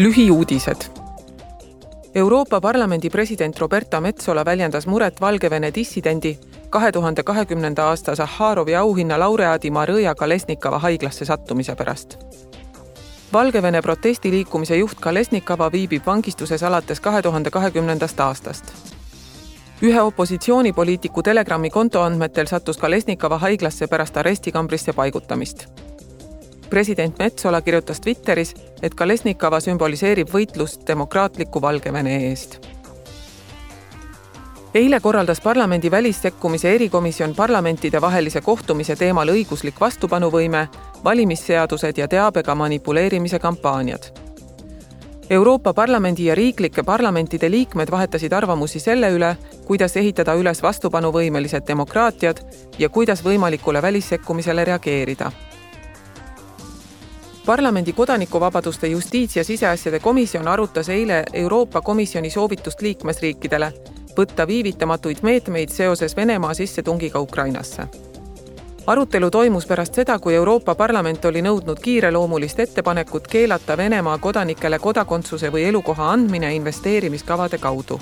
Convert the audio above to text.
lühiuudised. Euroopa Parlamendi president Roberta Metsola väljendas muret Valgevene dissidendi, kahe tuhande kahekümnenda aasta Sahharovi auhinna laureaadi Marõja Kalesnikava haiglasse sattumise pärast. Valgevene protestiliikumise juht Kalesnikava viibib vangistuses alates kahe tuhande kahekümnendast aastast. ühe opositsioonipoliitiku Telegrami konto andmetel sattus Kalesnikava haiglasse pärast arestikambrisse paigutamist president Metsola kirjutas Twitteris, et Kalesnikava sümboliseerib võitlust demokraatliku Valgevene eest. eile korraldas parlamendi välissekkumise erikomisjon parlamentidevahelise kohtumise teemal õiguslik vastupanuvõime, valimisseadused ja teabega manipuleerimise kampaaniad Euroopa Parlamendi ja riiklike parlamentide liikmed vahetasid arvamusi selle üle, kuidas ehitada üles vastupanuvõimelised demokraatiad ja kuidas võimalikule välissekkumisele reageerida parlamendi kodanikuvabaduste justiits- ja siseasjade komisjon arutas eile Euroopa Komisjoni soovitust liikmesriikidele võtta viivitamatuid meetmeid seoses Venemaa sissetungiga Ukrainasse. arutelu toimus pärast seda, kui Euroopa Parlament oli nõudnud kiireloomulist ettepanekut keelata Venemaa kodanikele kodakondsuse või elukoha andmine investeerimiskavade kaudu